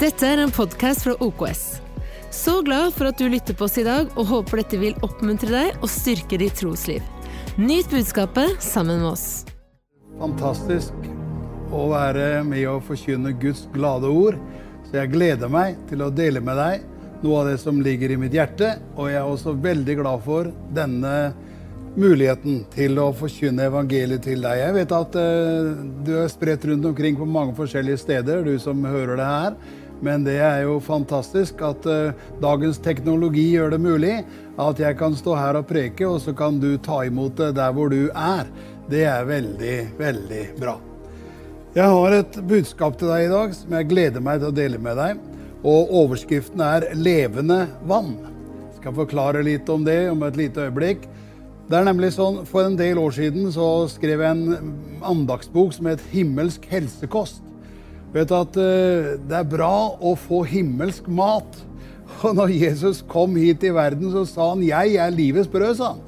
Dette er en podkast fra OKS. Så glad for at du lytter på oss i dag, og håper dette vil oppmuntre deg og styrke ditt trosliv. Nyt budskapet sammen med oss. Fantastisk å være med og forkynne Guds glade ord. Så jeg gleder meg til å dele med deg noe av det som ligger i mitt hjerte. Og jeg er også veldig glad for denne muligheten til å forkynne evangeliet til deg. Jeg vet at uh, du er spredt rundt omkring på mange forskjellige steder, du som hører det her. Men det er jo fantastisk at uh, dagens teknologi gjør det mulig at jeg kan stå her og preke, og så kan du ta imot det der hvor du er. Det er veldig, veldig bra. Jeg har et budskap til deg i dag som jeg gleder meg til å dele med deg. Og overskriften er 'Levende vann'. Jeg skal forklare litt om det om et lite øyeblikk. Det er nemlig sånn, For en del år siden så skrev jeg en andagsbok som het 'Himmelsk helsekost'. Vet at uh, Det er bra å få himmelsk mat. Og når Jesus kom hit i verden, så sa han 'Jeg er livets brød', sa han.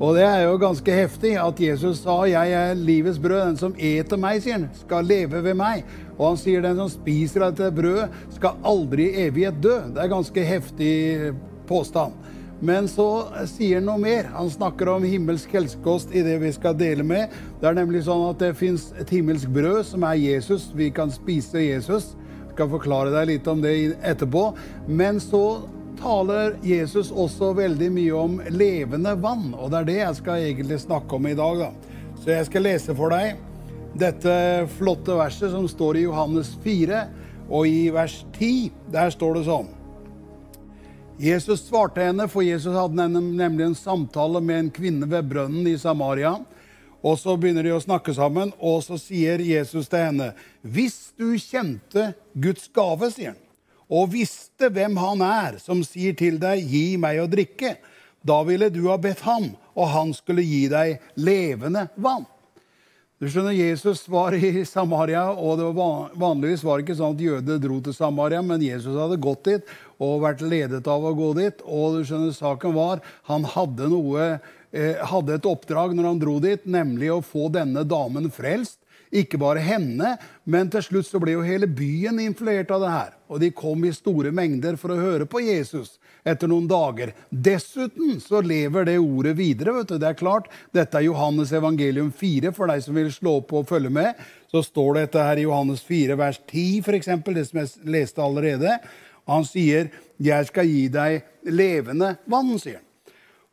Og det er jo ganske heftig at Jesus sa 'Jeg er livets brød'. Den som eter meg, sier han, skal leve ved meg. Og han sier den som spiser av dette brødet, skal aldri i evighet dø. Det er ganske heftig påstand. Men så sier han noe mer. Han snakker om himmelsk helsekost i det vi skal dele med. Det er nemlig sånn at det fins et himmelsk brød som er Jesus. Vi kan spise Jesus. Jeg skal forklare deg litt om det etterpå. Men så taler Jesus også veldig mye om levende vann, og det er det jeg skal egentlig snakke om i dag. da. Så jeg skal lese for deg dette flotte verset som står i Johannes 4, og i vers 10. Der står det sånn. Jesus svarte henne, for Jesus hadde nemlig en samtale med en kvinne ved brønnen i Samaria. Og så begynner de å snakke sammen, og så sier Jesus til henne, 'Hvis du kjente Guds gave', sier han, 'og visste hvem han er som sier til deg, 'Gi meg å drikke', da ville du ha bedt ham, og han skulle gi deg levende vann. Du skjønner, Jesus var i Samaria, og det var vanligvis var det ikke sånn at jødene dro til Samaria, men Jesus hadde gått dit og vært ledet av å gå dit. Og du skjønner, saken var han hadde, noe, eh, hadde et oppdrag når han dro dit, nemlig å få denne damen frelst. Ikke bare henne, men til slutt så ble jo hele byen influert av det her. Og de kom i store mengder for å høre på Jesus etter noen dager. Dessuten så lever det ordet videre. vet du. Det er klart, Dette er Johannes evangelium 4, for deg som vil slå opp og følge med. Så står det dette her i Johannes 4, vers 10, f.eks., det som jeg leste allerede. Han sier, 'Jeg skal gi deg levende vann', sier han.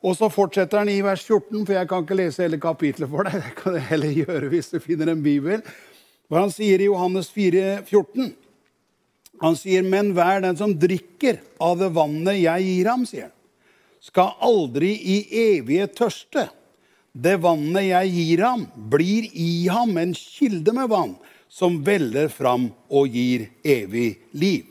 Og så fortsetter han i vers 14, for jeg kan ikke lese hele kapitlet for deg. Det kan jeg heller gjøre hvis du finner en bibel. Hva han sier i Johannes 4, 14, han sier, 'Men hver den som drikker av det vannet jeg gir ham', sier han, 'skal aldri i evige tørste'. Det vannet jeg gir ham, blir i ham en kilde med vann som veller fram og gir evig liv.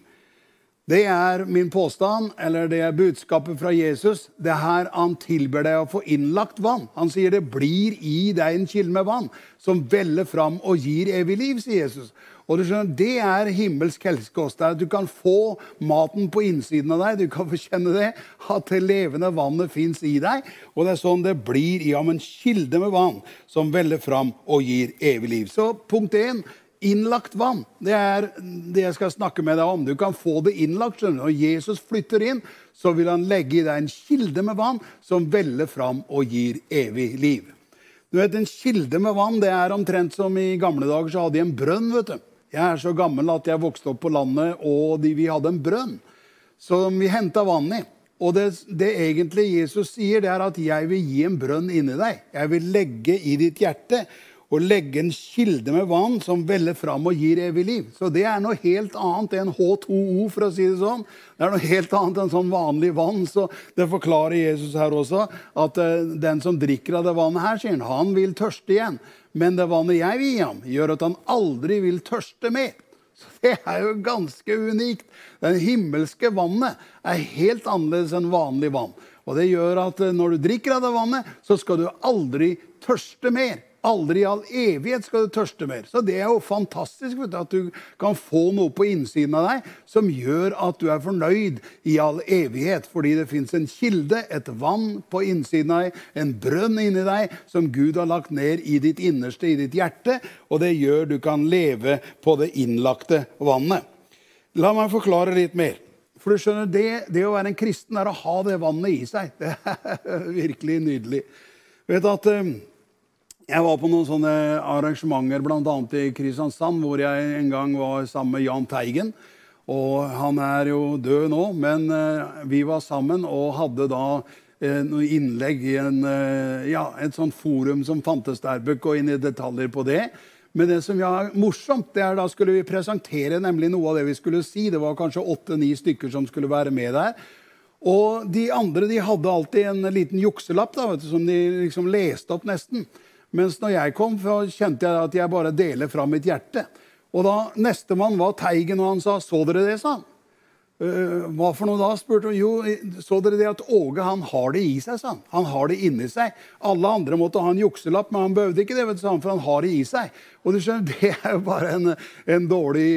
Det er min påstand, eller det er budskapet fra Jesus. Det er her han tilber deg å få innlagt vann. Han sier det blir i deg en kilde med vann som veller fram og gir evig liv, sier Jesus. Og du skjønner, Det er himmelsk helsekost. Du kan få maten på innsiden av deg. Du kan få kjenne det, at det levende vannet fins i deg. Og det er sånn det blir i ham en kilde med vann som veller fram og gir evig liv. Så punkt én innlagt vann. Det er det jeg skal snakke med deg om. Du kan få det innlagt. skjønner du. Når Jesus flytter inn, så vil han legge i deg en kilde med vann som veller fram og gir evig liv. Du vet, En kilde med vann det er omtrent som i gamle dager så hadde de en brønn. vet du. Jeg er så gammel at jeg vokste opp på landet, og de, vi hadde en brønn som vi henta vann i. Og det, det, egentlig Jesus sier, det er at 'jeg vil gi en brønn inni deg'. Jeg vil legge i ditt hjerte og legge en kilde med vann som veller fram og gir evig liv. Så det er noe helt annet enn H2O, for å si det sånn. Det er noe helt annet enn sånn vanlig vann. Så det forklarer Jesus her også, at uh, den som drikker av det vannet her, sier han, han vil tørste igjen. Men det vannet jeg vil gi ham, gjør at han aldri vil tørste mer. Så Det er jo ganske unikt. Det himmelske vannet er helt annerledes enn vanlig vann. Og det gjør at uh, når du drikker av det vannet, så skal du aldri tørste mer. Aldri i all evighet skal du tørste mer. Så det er jo fantastisk du, at du kan få noe på innsiden av deg som gjør at du er fornøyd i all evighet. Fordi det fins en kilde, et vann på innsiden av deg, en brønn inni deg, som Gud har lagt ned i ditt innerste, i ditt hjerte. Og det gjør du kan leve på det innlagte vannet. La meg forklare litt mer. For du skjønner, det, det, å være en kristen er å ha det vannet i seg. Det er virkelig nydelig. Vet at eh, Jeg var på noen sånne arrangementer, bl.a. i Kristiansand, hvor jeg en gang var sammen med Jahn Teigen. Og han er jo død nå, men eh, vi var sammen og hadde da eh, noen innlegg i en, ja, et sånt forum som fantes der. Bør gå inn i detaljer på det. Men det som var morsomt, det er da skulle vi presentere nemlig noe av det vi skulle si. Det var kanskje åtte-ni stykker som skulle være med der. Og de andre de hadde alltid en liten jukselapp da, du, som de liksom leste opp nesten. Mens når jeg kom, kjente jeg at jeg bare deler fra mitt hjerte. Og da Nestemann var Teigen, og han sa 'Så dere det', sa han. Uh, hva for noe da? spurte hun. Jo, så dere det at Åge han har det i seg, sa han. Han har det inni seg. Alle andre måtte ha en jukselapp, men han behøvde ikke det, vet du, for han har det i seg. Og du skjønner, Det er jo bare en, en, dårlig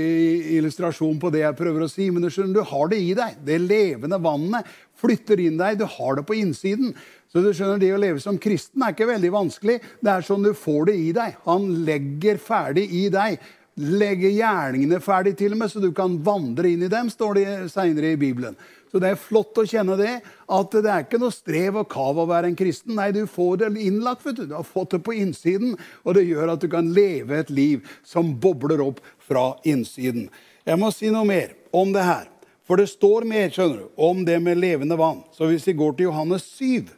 illustrasjon på det jeg prøver å si. Men du skjønner, du har det i deg. Det levende vannet flytter inn deg. Du har det på innsiden. Så du skjønner, Det å leve som kristen er ikke veldig vanskelig. Det er sånn du får det i deg. Han legger ferdig i deg legge gjerningene ferdig til og med, så du kan vandre inn i dem, står det seinere i Bibelen. Så det er flott å kjenne det, at det er ikke noe strev og kav å være en kristen. Nei, du får det innlagt. vet Du Du har fått det på innsiden, og det gjør at du kan leve et liv som bobler opp fra innsiden. Jeg må si noe mer om det her. For det står mer skjønner du, om det med levende vann. Så hvis vi går til Johannes 7,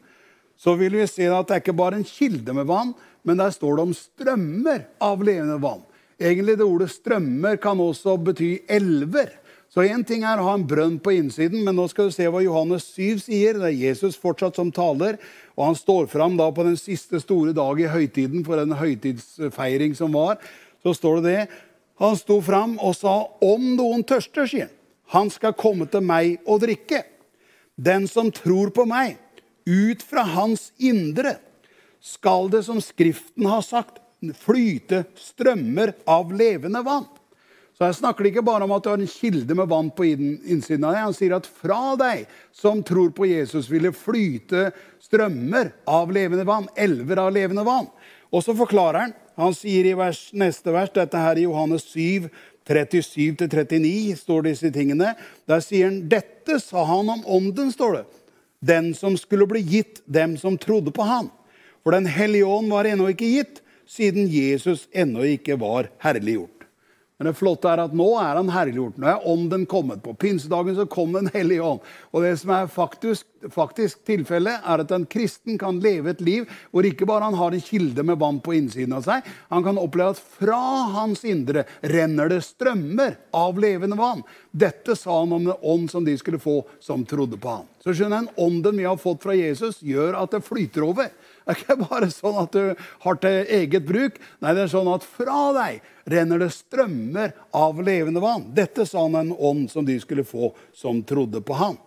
så vil vi se at det er ikke bare en kilde med vann, men der står det om strømmer av levende vann. Egentlig det ordet 'strømmer' kan også bety elver. Så én ting er å ha en brønn på innsiden, men nå skal du se hva Johannes 7 sier. Det er Jesus fortsatt som taler, og han står fram da på den siste store dag i høytiden for den høytidsfeiring som var. Så står det det. Han sto fram og sa, 'Om noen tørster', sier han, 'han skal komme til meg og drikke'. Den som tror på meg, ut fra hans indre, skal det, som Skriften har sagt, flyte strømmer av levende vann. Så Her snakker ikke bare om at du har en kilde med vann på innsiden av deg. Han sier at fra deg som tror på Jesus, vil det flyte strømmer av levende vann. Elver av levende vann. Og så forklarer han. Han sier i vers, neste vers, dette her i Johannes 7, 37-39 står disse tingene. Der sier han dette sa han om ånden, står det. Den som skulle bli gitt dem som trodde på han. For Den hellige ånd var ennå ikke gitt, siden Jesus ennå ikke var herliggjort. Men det flotte er at nå er han herliggjort. Nå er ånden kommet. På pinsedagen så kom Den hellige ånd. Og det som er faktisk, faktisk tilfellet, er at en kristen kan leve et liv hvor ikke bare han har en kilde med vann på innsiden av seg, han kan oppleve at fra hans indre renner det strømmer av levende vann. Dette sa han om den ånd som de skulle få som trodde på ham. Så skjønner en Ånden vi har fått fra Jesus, gjør at det flyter over. Det er ikke bare sånn at du har til eget bruk. Nei, det er sånn at fra deg renner det strømmer av levende vann. Dette sa han en ånd som de skulle få som trodde på han.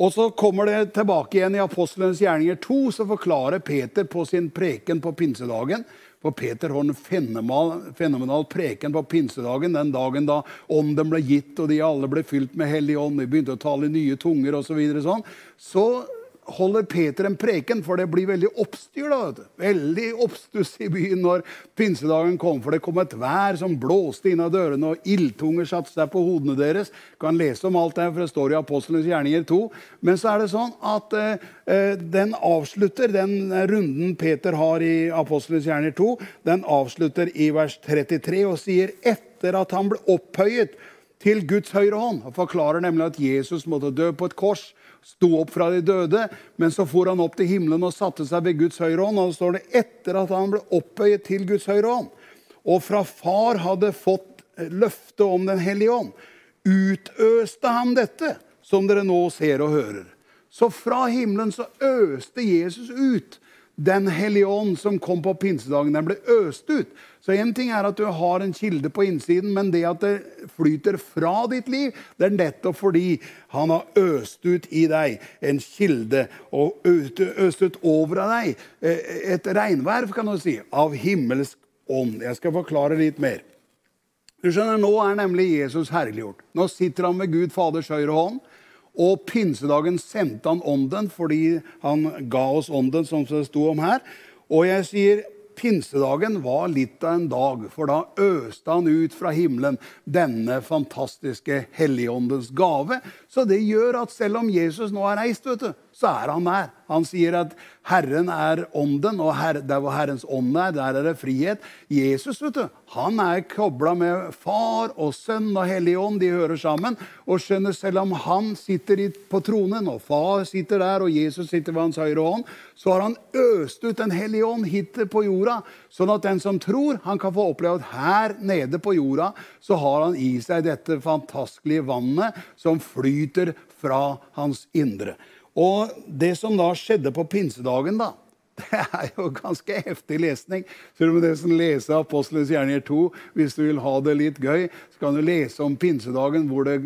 Og så kommer det tilbake igjen i Apostlenes gjerninger 2, så forklarer Peter på sin preken på pinsedagen. For Peter har en fenomenal, fenomenal preken på pinsedagen, den dagen da ånden ble gitt, og de alle ble fylt med Hellig ånd, de begynte å tale i nye tunger osv. Så, videre, sånn. så holder Peter en preken, for det blir veldig oppstyr. da, Veldig oppstuss i byen når pinsedagen kom, for det kom et vær som blåste inn av dørene, og ildtunger satte seg på hodene deres. Du kan lese om alt det, for det står i Apostlenes gjerninger 2. Men så er det sånn at eh, eh den avslutter, den runden Peter har i Apostlenes gjerninger 2, den avslutter i vers 33 og sier etter at han ble opphøyet til Guds høyre hånd. Han forklarer nemlig at Jesus måtte dø på et kors sto opp fra de døde, men så for han opp til himmelen og satte seg ved Guds høyre hånd. Og så står det etter at han ble opphøyet til Guds høyre hånd, og fra far hadde fått løfte om Den hellige ånd, utøste han dette, som dere nå ser og hører. Så fra himmelen så øste Jesus ut Den hellige ånd som kom på pinsedagen. Den ble øst ut. Så én ting er at du har en kilde på innsiden, men det at det flyter fra ditt liv, det er nettopp fordi han har øst ut i deg en kilde og øst ut over av deg eh, et regnverv, kan du si, av himmelsk ånd. Jeg skal forklare litt mer. Du skjønner, Nå er nemlig Jesus herliggjort. Nå sitter han ved Gud Faders høyre hånd. Og pinsedagen sendte han ånden fordi han ga oss ånden, som det sto om her. Og jeg sier pinsedagen var litt av en dag, for da øste han ut fra himmelen denne fantastiske Helligåndens gave. Så det gjør at selv om Jesus nå er reist, vet du, så er han der. Han sier at Herren er ånden, og her, der hvor Herrens ånd er, der er det frihet. Jesus vet du, han er kobla med far og sønn og Hellig ånd. De hører sammen. Og skjønner, selv om han sitter på tronen, og far sitter der, og Jesus sitter ved hans høyre hånd, så har han øst ut Den hellige ånd hit på jorda, sånn at den som tror, han kan få oppleve at her nede på jorda så har han i seg dette fantastiske vannet som flyter fra hans indre. Og det som da skjedde på pinsedagen, da, det er jo ganske heftig lesning. Så du må nesten lese Apostelens gjerninger 2 hvis du vil ha det litt gøy. Så kan du lese om pinsedagen hvor det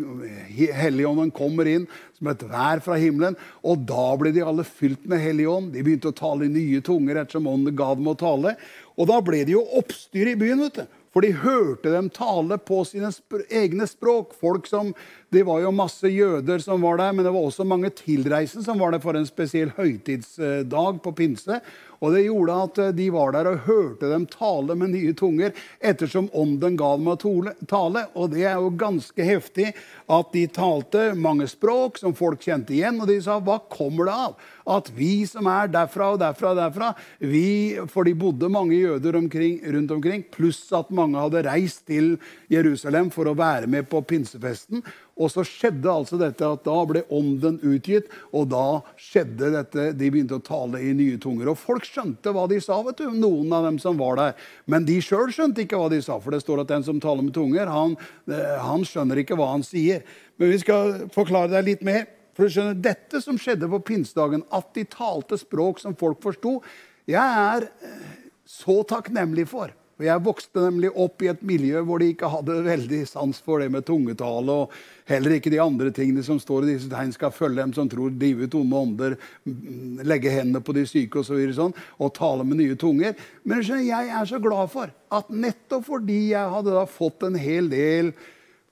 Helligånden kommer inn som et vær fra himmelen. Og da ble de alle fylt med Helligånd. De begynte å tale i nye tunger ettersom ånden ga dem å tale. Og da ble det jo oppstyr i byen. vet du. For de hørte dem tale på sine sp egne språk. Folk som, Det var jo masse jøder som var der, men det var også mange tilreisende som var der for en spesiell høytidsdag på pinse. Og det gjorde at eh, de var der og hørte dem tale med nye tunger ettersom ånden ga dem å tale. Og det er jo ganske heftig at de talte mange språk som folk kjente igjen. Og de sa, hva kommer det av? At vi som er derfra og derfra og derfra vi, For de bodde mange jøder omkring, rundt omkring, pluss at mange hadde reist til Jerusalem for å være med på pinsefesten. Og så skjedde altså dette at da ble ånden utgitt, og da skjedde dette De begynte å tale i nye tunger. Og folk skjønte hva de sa, vet du, noen av dem som var der. Men de sjøl skjønte ikke hva de sa, for det står at den som taler med tunger, han, eh, han skjønner ikke hva han sier. Men vi skal forklare deg litt mer. For du skjønner, Dette som skjedde på pinsedagen, at de talte språk som folk forsto, jeg er eh, så takknemlig for. Og Jeg vokste nemlig opp i et miljø hvor de ikke hadde veldig sans for det med tungetale. Og heller ikke de andre tingene som står i disse tegn skal følge dem som tror, drive ut onde ånder, legge hendene på de syke og så sånn, og tale med nye tunger. Men jeg er så glad for at nettopp fordi jeg hadde da fått en hel del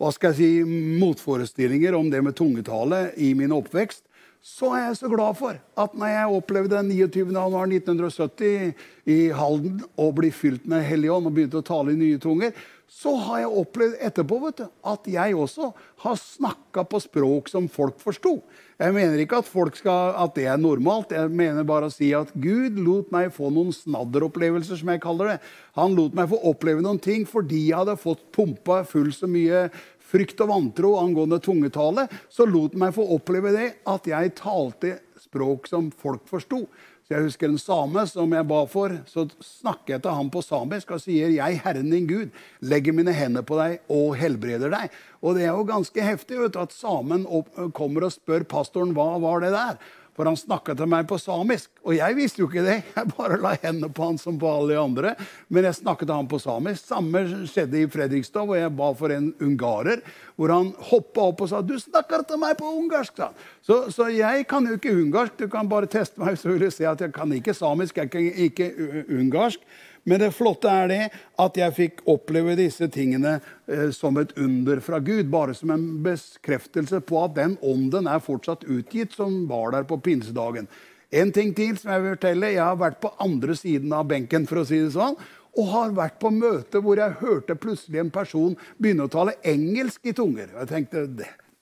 hva skal jeg si, motforestillinger om det med tungetale i min oppvekst, så er jeg så glad for at når jeg opplevde 29.1.1970 i Halden å bli fylt med Hellig Ånd og begynte å tale i nye tunger, så har jeg opplevd etterpå du, at jeg også har snakka på språk som folk forsto. Jeg mener ikke at, skal, at, det er normalt. Jeg mener bare å si at Gud lot meg få noen snadderopplevelser, som jeg kaller det. Han lot meg få oppleve noen ting fordi jeg hadde fått pumpa full så mye frykt og vantro angående tungetale, så lot meg få oppleve det at jeg talte språk som folk forsto. Så Jeg husker en same som jeg ba for. Så snakker jeg til ham på samisk og sier, 'Jeg, Herren din Gud, legger mine hender på deg og helbreder deg'. Og det er jo ganske heftig vet du, at samen kommer og spør pastoren hva var det der. For han snakka til meg på samisk. Og jeg visste jo ikke det. Jeg bare la hendene på han som på alle de andre. Men jeg snakket til han på samisk. Samme skjedde i Fredrikstad, hvor jeg ba for en ungarer. Hvor han hoppa opp og sa 'Du snakker til meg på ungarsk', sa Så, så, jeg kan jo ikke ungarsk. Du kan bare teste meg, så vil du se at jeg kan ikke samisk. Jeg kan ikke ungarsk. Men det flotte er det at jeg fikk oppleve disse tingene eh, som et under fra Gud. Bare som en bekreftelse på at den ånden er fortsatt utgitt, som var der på pinsedagen. En ting til som jeg vil fortelle. Jeg har vært på andre siden av benken, for å si det sånn. Og har vært på møte hvor jeg hørte plutselig en person begynne å tale engelsk i tunger. Jeg tenkte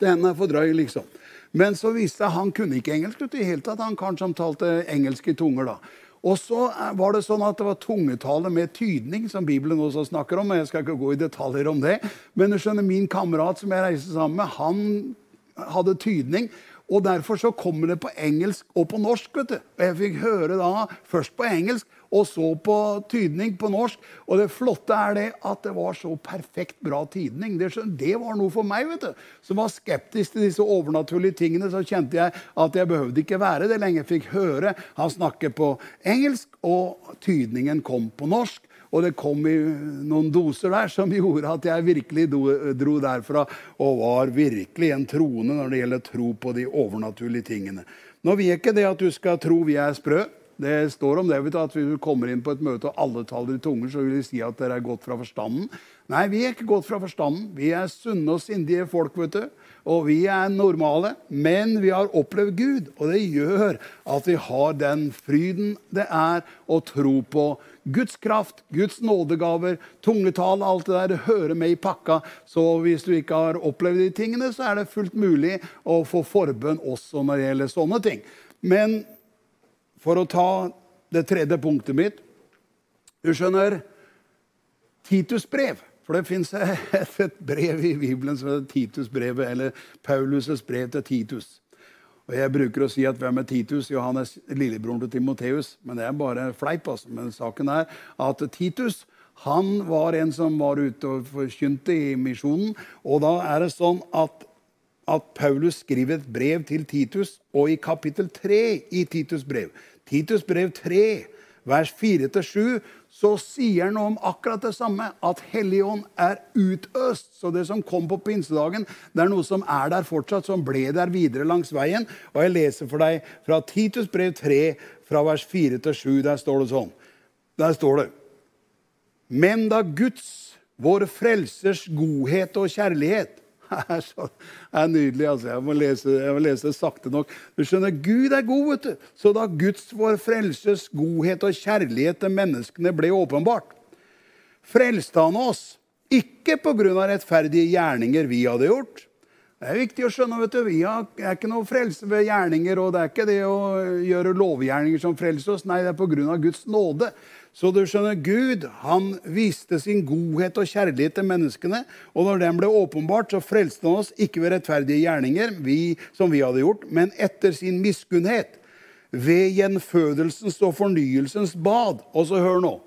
den er for drøy, liksom. Men så viste jeg han kunne ikke engelsk. i hele tatt. Han kanskje talte engelsk i tunger da. Og så var det sånn at det var tungetale med tydning, som Bibelen også snakker om. og Jeg skal ikke gå i detaljer om det. Men du skjønner, min kamerat som jeg reiste sammen med, han hadde tydning. Og Derfor så kommer det på engelsk og på norsk. vet du. Og Jeg fikk høre da først på engelsk, og så på tydning på norsk. Og det flotte er det at det var så perfekt bra tydning. Det, det var noe for meg, vet du. Som var skeptisk til disse overnaturlige tingene. Så kjente jeg at jeg behøvde ikke være det lenge. Jeg fikk høre han snakke på engelsk, og tydningen kom på norsk. Og det kom noen doser der som gjorde at jeg virkelig dro derfra og var virkelig en troende når det gjelder tro på de overnaturlige tingene. Nå vil ikke det at du skal tro vi er sprø. Det står om det vet du, at hvis du kommer inn på et møte og alle taler i tunger, så vil de si at dere er gått fra forstanden. Nei, vi er ikke gått fra forstanden. Vi er sunne og sindige folk. vet du. Og vi er normale, men vi har opplevd Gud. Og det gjør at vi har den fryden det er å tro på Guds kraft, Guds nådegaver, tungetall, alt det der. Hører med i pakka. Så hvis du ikke har opplevd de tingene, så er det fullt mulig å få forbønn også når det gjelder sånne ting. Men for å ta det tredje punktet mitt Du skjønner Titus brev. For det fins et brev i Bibelen som heter Titusbrevet, eller Paulus' brev til Titus. Og Jeg bruker å si at hvem er Titus? Jo, han er lillebroren til Timoteus. Men det er bare fleip. altså. Men saken er at Titus han var en som var ute og forkynte i misjonen. Og da er det sånn at, at Paulus skriver et brev til Titus, og i kapittel 3 i Titus brev Titus brev 3, vers 4-7, så sier han om akkurat det samme. At Helligånd er utøst. Så det som kom på pinsedagen, det er noe som er der fortsatt, som ble der videre langs veien. Og jeg leser for deg fra Titus brev 3, fra vers 4-7. Der står det sånn. Der står det Men da Guds, vår frelsers godhet og kjærlighet er så er nydelig. altså. Jeg må, lese, jeg må lese det sakte nok. Du skjønner, Gud er god, vet du. Så da Guds vår frelses godhet og kjærlighet til menneskene ble åpenbart, frelste han oss. Ikke pga. rettferdige gjerninger vi hadde gjort. Det er viktig å skjønne. vet du, Vi er ikke noe frelse ved gjerninger, og det er ikke det å gjøre lovgjerninger som frelser oss. Nei, det er pga. Guds nåde. Så du skjønner, Gud han viste sin godhet og kjærlighet til menneskene. Og når den ble åpenbart, så frelste han oss ikke ved rettferdige gjerninger, vi, som vi hadde gjort, men etter sin miskunnhet. Ved gjenfødelsens og fornyelsens bad. Og så hør nå.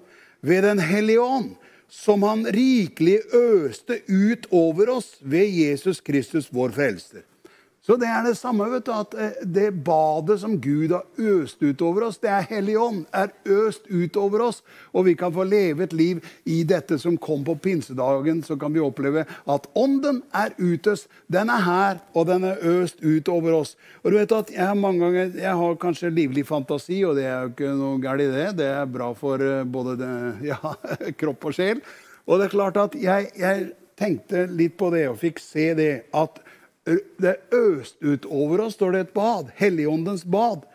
Ved Den hellige ånd, som han rikelig øste ut over oss ved Jesus Kristus, vår frelser. Så det er det samme, vet du, at eh, det badet som Gud har øst utover oss, det er Hellig Ånd, er øst utover oss. Og vi kan få leve et liv i dette som kom på pinsedagen. Så kan vi oppleve at Ånden er utøst. Den er her, og den er øst utover oss. Og du vet at Jeg har mange ganger, jeg har kanskje livlig fantasi, og det er jo ikke noe galt i det. Det er bra for eh, både det, ja, kropp og sjel. Og det er klart at jeg, jeg tenkte litt på det og fikk se det at det er øst ut over oss, står det et bad. Helligåndens bad.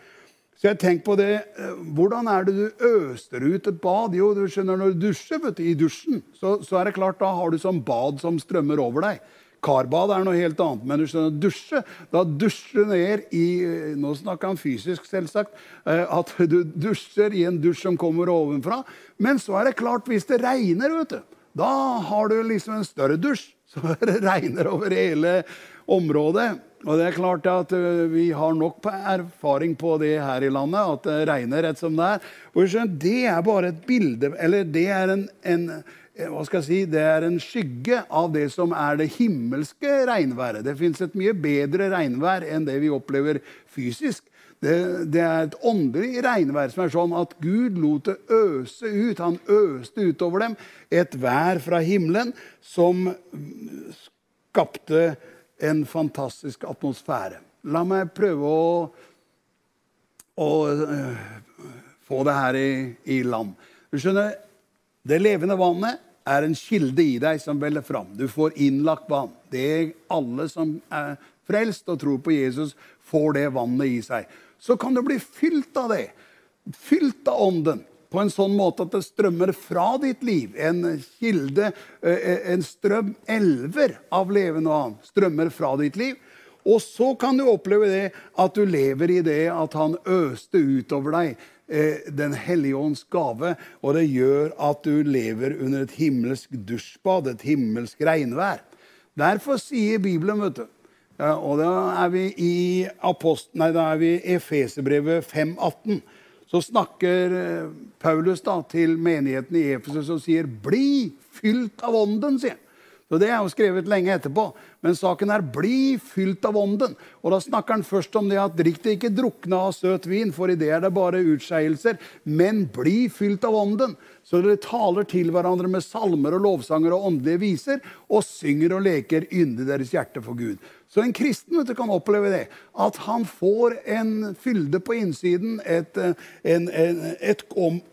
Så jeg tenker på det, eh, Hvordan er det du øster ut et bad? Jo, du skjønner Når du dusjer vet du, i dusjen, så, så, er det klart da har du sånn bad som strømmer over deg. Karbad er noe helt annet. Men du skjønner, dusje, da dusjer du ned i eh, Nå snakker han fysisk, selvsagt. Eh, at du dusjer i en dusj som kommer ovenfra. Men så er det klart, hvis det regner, vet du, da har du liksom en større dusj. Så det regner over hele området. Og det er klart at eh, Vi har nok erfaring på det her i landet, at det regner rett som det er. Og Det er bare et bilde, eller det er en, en eh, hva skal jeg si, det er en skygge av det som er det himmelske regnværet. Det fins et mye bedre regnvær enn det vi opplever fysisk. Det, det, er et åndelig regnvær som er sånn at Gud lot det øse ut. Han øste utover dem et vær fra himmelen som skapte en fantastisk atmosfære. La meg prøve å, å uh, få det her i, i, land. Du skjønner, Det levende vannet er en kilde i deg som veller fram. Du får innlagt vann. Det er alle som er frelst og tror på Jesus, får det vannet i seg. Så kan du bli fylt av det. Fylt av Ånden på en sånn måte at det strømmer fra ditt liv. En kilde, eh, eh, en strøm, elver av levende vann, strømmer fra ditt liv. Og så kan du oppleve det at du lever i det at han øste utover deg eh, Den hellige ånds gave. Og det gjør at du lever under et himmelsk dusjbad, et himmelsk regnvær. Derfor sier Bibelen, vet du Og da er vi i, Apost, nei, da er vi Efeserbrevet 5,18 så snakker eh, Paulus da til menigheten i Efesus og sier 'bli fylt av ånden'. sier han. Så Det er jo skrevet lenge etterpå. Men saken er bli fylt av ånden. Og da snakker han først om det at drikk deg ikke drukne av søt vin, for i det er det bare utskeielser. Men bli fylt av ånden. Så dere taler til hverandre med salmer og lovsanger og åndelige viser, og synger og leker yndig deres hjerte for Gud. Så en kristen du, kan oppleve det. At han får en fylde på innsiden, et, en, en, et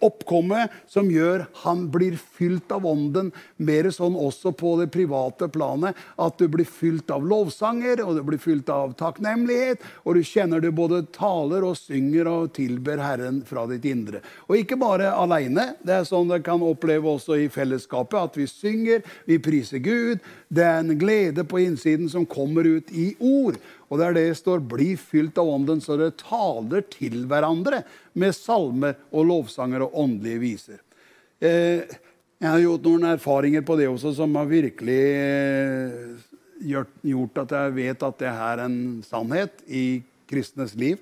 oppkomme som gjør han blir fylt av ånden. Mer sånn også på det private planet. At du blir fylt av lovsanger, og du blir fylt av takknemlighet. Og du kjenner du både taler og synger og tilber Herren fra ditt indre. Og ikke bare aleine. Det er sånn det kan oppleve også i fellesskapet. At vi synger, vi priser Gud. Det er en glede på innsiden som kommer ut ut i ord. Og det er det det står 'bli fylt av ånden', så dere taler til hverandre med salmer og lovsanger og åndelige viser. Eh, jeg har gjort noen erfaringer på det også som har virkelig eh, gjort at jeg vet at det er en sannhet i kristnes liv.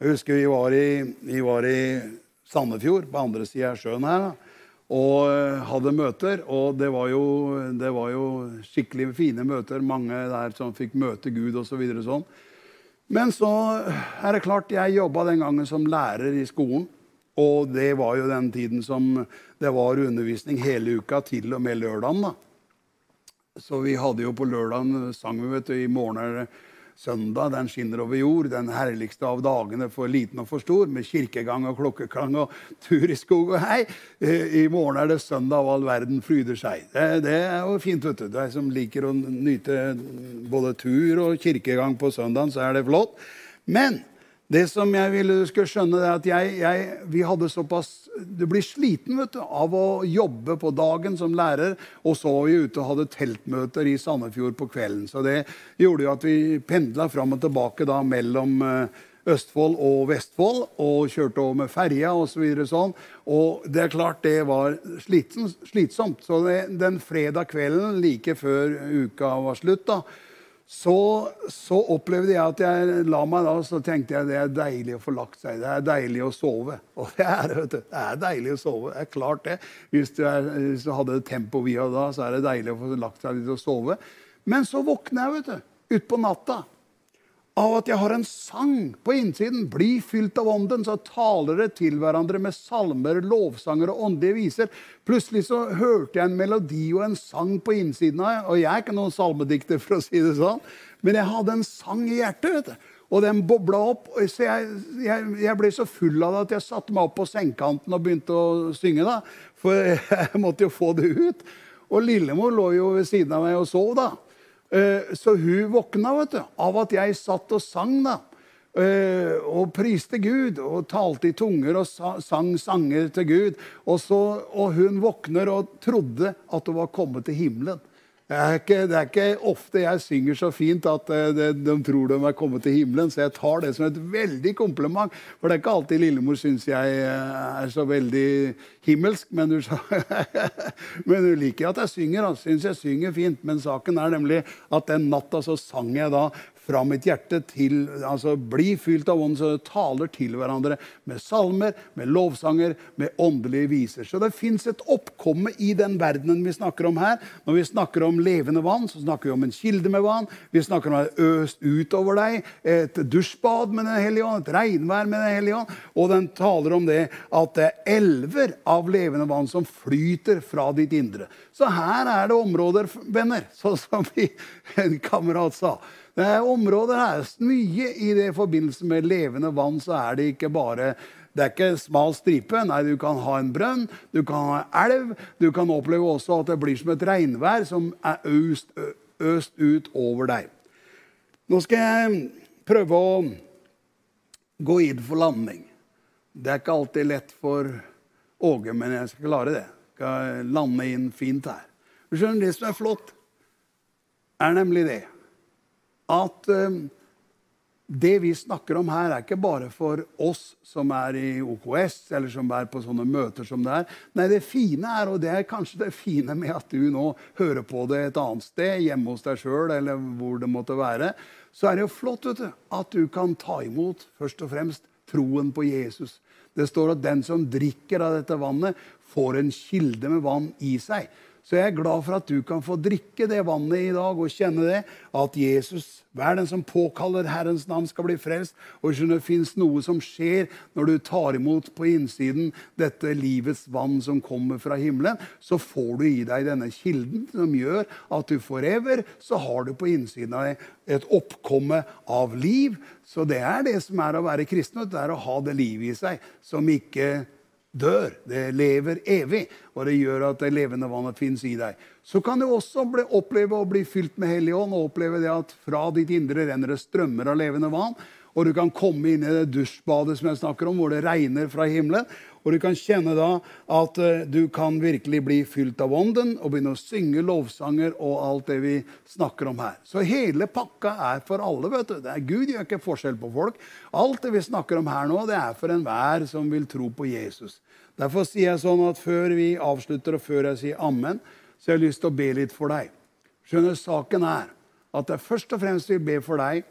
Jeg husker vi var i, vi var i Sandefjord, på andre sida av sjøen her. Da og eh, hadde møter. Og det var, jo, det var jo skikkelig fine møter. Mange der som fikk møte Gud osv. Så videre, sånn. Men så er det klart, jeg jobba den gangen som lærer i skolen. Og det var jo den tiden som det var undervisning hele uka, til og med lørdagen. da. Så vi hadde jo på lørdagen sang vi, vet du, i morgen Søndag den skinner over jord, den herligste av dagene for liten og for stor, med kirkegang og klokkeklang og tur i skog og hei. Eh, I morgen er det søndag, og all verden fryder seg. Det, det er jo fint, vet du. De som liker å nyte både tur og kirkegang på søndagen, så er det flott. Men det som jeg ville du skulle skjønne, er at jeg, jeg, vi hadde såpass Du blir sliten vet du, av å jobbe på dagen som lærer, og så var vi ute og hadde teltmøter i Sandefjord på kvelden. Så det gjorde jo at vi pendla fram og tilbake da mellom eh, Østfold og Vestfold og kjørte over med ferja osv. Så sånn. Og det er klart det var slitsomt. Så det, den fredag kvelden like før uka var slutt, da, så, så, opplevde jeg at jeg la meg da, så tenkte jeg det er deilig å få lagt seg. Det er deilig å sove. Og det er vet du. Det er deilig å sove. Det er klart det. Hvis du, er, hvis du hadde det tempoet vi hadde da, så er det deilig å få lagt seg litt og sove. Men så våkner jeg vet du, utpå natta av at jeg har en sang på innsiden. Bli fylt av ånden, så taler det til hverandre med salmer, lovsanger og åndelige viser. Plutselig så hørte jeg en melodi og en sang på innsiden av meg. Og jeg er ikke noen salmedikter, for å si det sånn, men jeg hadde en sang i hjertet. vet du. Og den bobla opp. Så jeg, jeg, jeg, ble så full av det at jeg satte meg opp på sengekanten og begynte å synge. da. For jeg måtte jo få det ut. Og Lillemor lå jo ved siden av meg og sov. da. Eh, så hun våkna vet du, av at jeg satt og sang. da. Eh, og priste Gud og talte i tunger og sang sanger til Gud. Og, så, og hun våkner og trodde at hun var kommet til himmelen. Det er, ikke, det er ikke ofte jeg synger så fint at eh, de, de tror de er kommet til himmelen, så jeg tar det som et veldig kompliment. For det er ikke alltid lillemor syns jeg eh, er så veldig himmelsk. Men hun, men hun liker at jeg synger. Altså. Syns jeg synger fint. Men saken er nemlig at den natta så sang jeg da fra mitt hjerte til altså Bli fylt av ånden, så det taler til hverandre med salmer, med lovsanger, med åndelige viser. Så det fins et oppkomme i den verdenen vi snakker om her. Når vi snakker om levende vann, så snakker vi om en kilde med vann. Vi snakker om det øst utover deg, et dusjbad med Den hellige ånd, et regnvær med Den hellige ånd. Og den taler om det at det er elver av levende vann som flyter fra ditt indre. Så her er det områder, venner, sånn som en kamerat sa. Det er områder her. Mye i det forbindelse med levende vann så er det ikke bare det er ikke smal stripe. Nei, du kan ha en brønn, du kan ha elv. Du kan oppleve også at det blir som et regnvær som er øst, øst ut over deg. Nå skal jeg prøve å gå inn for landing. Det er ikke alltid lett for Åge, men jeg skal klare det. Jeg skal lande inn fint her. Du skjønner, Det som er flott, er nemlig det at um, det vi snakker om her, er ikke bare for oss som er i OKS, eller som er på sånne møter som det er. Nei, det fine er, og det er kanskje det fine med at du nå hører på det et annet sted, hjemme hos deg sjøl, eller hvor det måtte være, så er det jo flott vet du, at du kan ta imot først og fremst troen på Jesus. Det står at den som drikker av dette vannet, får en kilde med vann i seg. Så jeg er glad for at du kan få drikke det vannet i dag og kjenne det. At Jesus, hver den som påkaller Herrens navn, skal bli frelst. Og det fins noe som skjer når du tar imot på innsiden dette livets vann som kommer fra himmelen. Så får du i deg denne kilden som gjør at du forever så har du på innsiden av deg et oppkomme av liv. Så det er det som er å være kristen. Det er å ha det livet i seg som ikke dør. Det lever evig, og det gjør at det levende vannet fins i deg. Så kan du også bli, oppleve å bli fylt med Hellig Ånd og oppleve det at fra ditt indre renner det strømmer av levende vann. Og du kan komme inn i det dusjbadet som jeg snakker om, hvor det regner fra himmelen. Og du kan kjenne da at uh, du kan virkelig bli fylt av ånden og begynne å synge lovsanger og alt det vi snakker om her. Så hele pakka er for alle. vet du. Det er Gud gjør ikke forskjell på folk. Alt det vi snakker om her nå, det er for enhver som vil tro på Jesus. Derfor sier jeg sånn at før vi avslutter, og før jeg sier amen, så har jeg lyst til å be litt for deg. Skjønner, Saken er at jeg først og fremst vil be for deg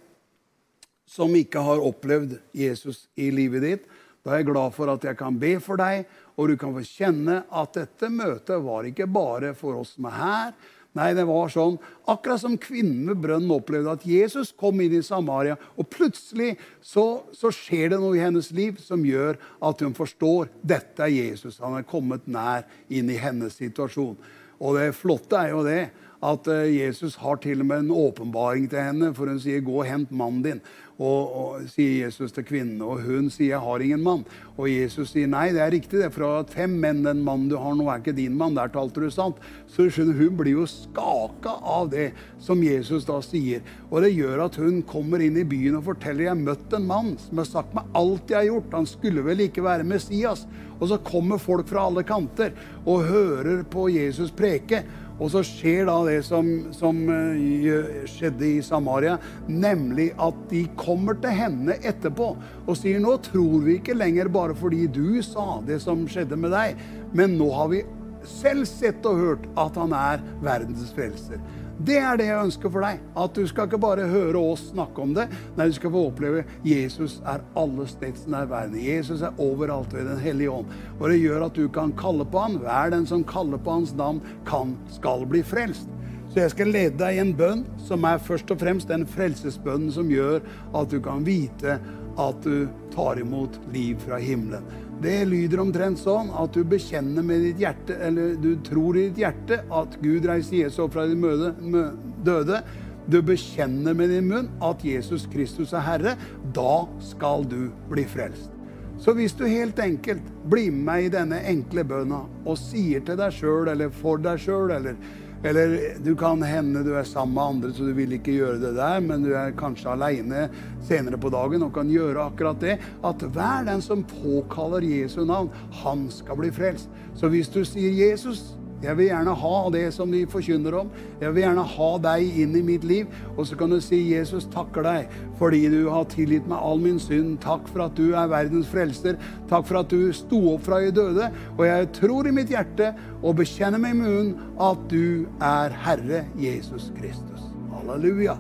som ikke har opplevd Jesus i livet ditt. Da er jeg glad for at jeg kan be for deg, og du kan få kjenne at dette møtet var ikke bare for oss som er her, Nei, det var sånn, akkurat som kvinnen ved brønnen opplevde at Jesus kom inn i Samaria, og plutselig så, så, skjer det noe i hennes liv som gjør at hun forstår dette er Jesus. Han er kommet nær inn i hennes situasjon. Og det flotte er jo det at eh, Jesus har til og med en åpenbaring til henne, for hun sier 'gå og hent mannen din'. Og, og, sier Jesus til kvinnen. Og hun sier 'jeg har ingen mann'. Og Jesus sier 'nei, det er riktig, det. er fra fem menn, den mannen du har nå, er ikke din mann'. Der talte du sant. Så skjønner hun blir jo skaka av det som Jesus da sier. Og det gjør at hun kommer inn i byen og forteller 'jeg har møtt en mann som har sagt meg alt jeg har gjort'. Han skulle vel ikke være Messias. Og så kommer folk fra alle kanter og hører på Jesus preke. Og så skjer da det som, som uh, skjedde i Samaria, nemlig at de kommer til henne etterpå og sier nå tror vi ikke lenger bare fordi du sa det som skjedde med deg, men nå har vi selv sett og hørt at han er verdens frelser. Det er det jeg ønsker for deg. At du skal ikke bare høre oss snakke om det. Nei, du skal få oppleve Jesus er alle steds nærværende. Jesus er overalt ved Den hellige ånd. Og det gjør at du kan kalle på han. Hver den som kaller på hans navn, kan, skal bli frelst. Så jeg skal lede deg i en bønn som er først og fremst den frelsesbønnen som gjør at du kan vite at du tar imot liv fra himmelen. Det lyder omtrent sånn at du bekjenner med ditt hjerte, eller du tror i ditt hjerte at Gud reiser Jesus opp fra de døde. Du bekjenner med din munn at Jesus Kristus er Herre. Da skal du bli frelst. Så hvis du helt enkelt blir med meg i denne enkle bønna og sier til deg sjøl eller for deg sjøl eller eller du kan hende du er sammen med andre, så du vil ikke gjøre det der, men du er kanskje aleine senere på dagen og kan gjøre akkurat det. At hver den som påkaller Jesu navn, han skal bli frelst. Så hvis du sier Jesus, jeg vil gjerne ha det som vi forkynner om. Jeg vil gjerne ha deg inn i mitt liv. Og så kan du si, 'Jesus takker deg fordi du har tilgitt meg all min synd.' 'Takk for at du er verdens frelser. Takk for at du sto opp fra de døde.' 'Og jeg tror i mitt hjerte og bekjenner meg i munnen at du er Herre Jesus Kristus.' Halleluja.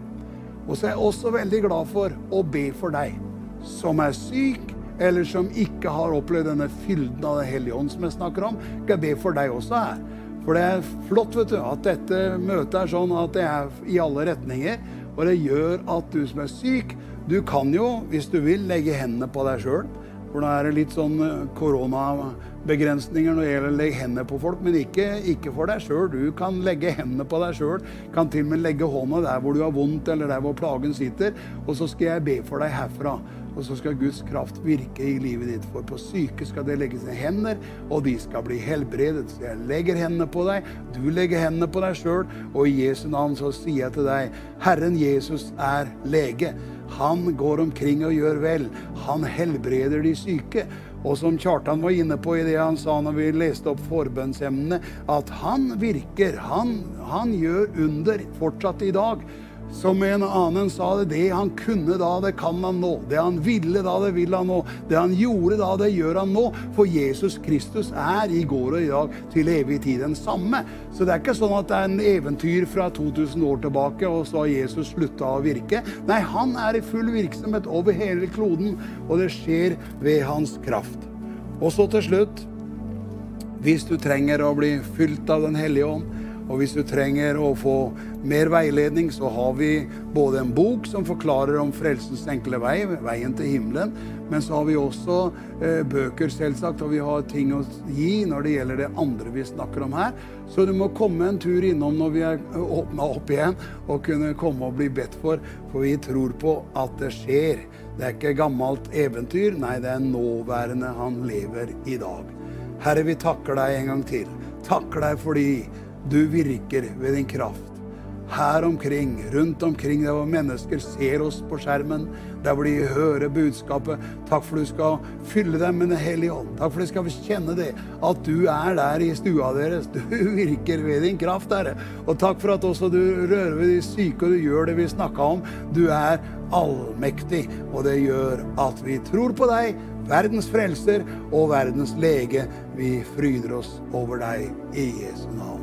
Og så er jeg også veldig glad for å be for deg som er syk, eller som ikke har opplevd denne fylden av Den hellige ånd som jeg snakker om. Skal jeg be for deg også her. For det er flott vet du, at dette møtet er sånn at det er i alle retninger. Og det gjør at du som er syk, du kan jo, hvis du vil, legge hendene på deg sjøl. For nå er det litt sånn eh, koronabegrensninger når det gjelder å legge hendene på folk. Men ikke, ikke for deg sjøl. Du kan legge hendene på deg sjøl. Kan til og med legge hånda der hvor du har vondt, eller der hvor plagen sitter. Og så skal jeg be for deg herfra. Og så skal Guds kraft virke i livet ditt. For på syke skal det legges ned hender, og de skal bli helbredet. Så jeg legger hendene på deg, du legger hendene på deg sjøl, og i Jesu navn så sier jeg til deg, Herren Jesus er lege. Han går omkring og gjør vel. Han helbreder de syke. Og som Kjartan var inne på i det han sa når vi leste opp forbønnsemnene, at han virker. Han, han gjør under fortsatt i dag. Som en annen sa det, det han kunne da, det kan han nå. Det han ville da, det vil han nå. Det han gjorde da, det gjør han nå. For Jesus Kristus er i går og i dag til evig tid den samme. Så det er ikke sånn at det er en eventyr fra 2000 år tilbake, og så har Jesus slutta å virke. Nei, han er i full virksomhet over hele kloden, og det skjer ved hans kraft. Og så til slutt, hvis du trenger å bli fylt av Den hellige ånd, Og hvis du trenger å få mer veiledning, så har vi både en bok som forklarer om frelsens enkle vei, veien til himmelen, men så har vi også eh, bøker, selvsagt, og vi har ting å gi når det gjelder det andre vi snakker om her. Så du må komme en tur innom når vi er åpna opp igjen, og kunne komme og bli bedt for, for vi tror på at det skjer. Det er ikke gammelt eventyr, nei, det er nåværende han lever i dag. Herre, vi takker deg en gang til. Takker deg fordi du virker ved din kraft. Her omkring, rundt omkring, der hvor mennesker ser oss på skjermen, der hvor de hører budskapet. Takk for du skal fylle dem med Den hellige ånd. Takk for de skal kjenne det, at du er der i stua deres. Du virker ved din kraft, Herre. Og takk for at også du rører ved de syke, og du gjør det vi snakka om. Du er allmektig, og det gjør at vi tror på deg, verdens frelser og verdens lege. Vi fryder oss over deg i Jesu navn.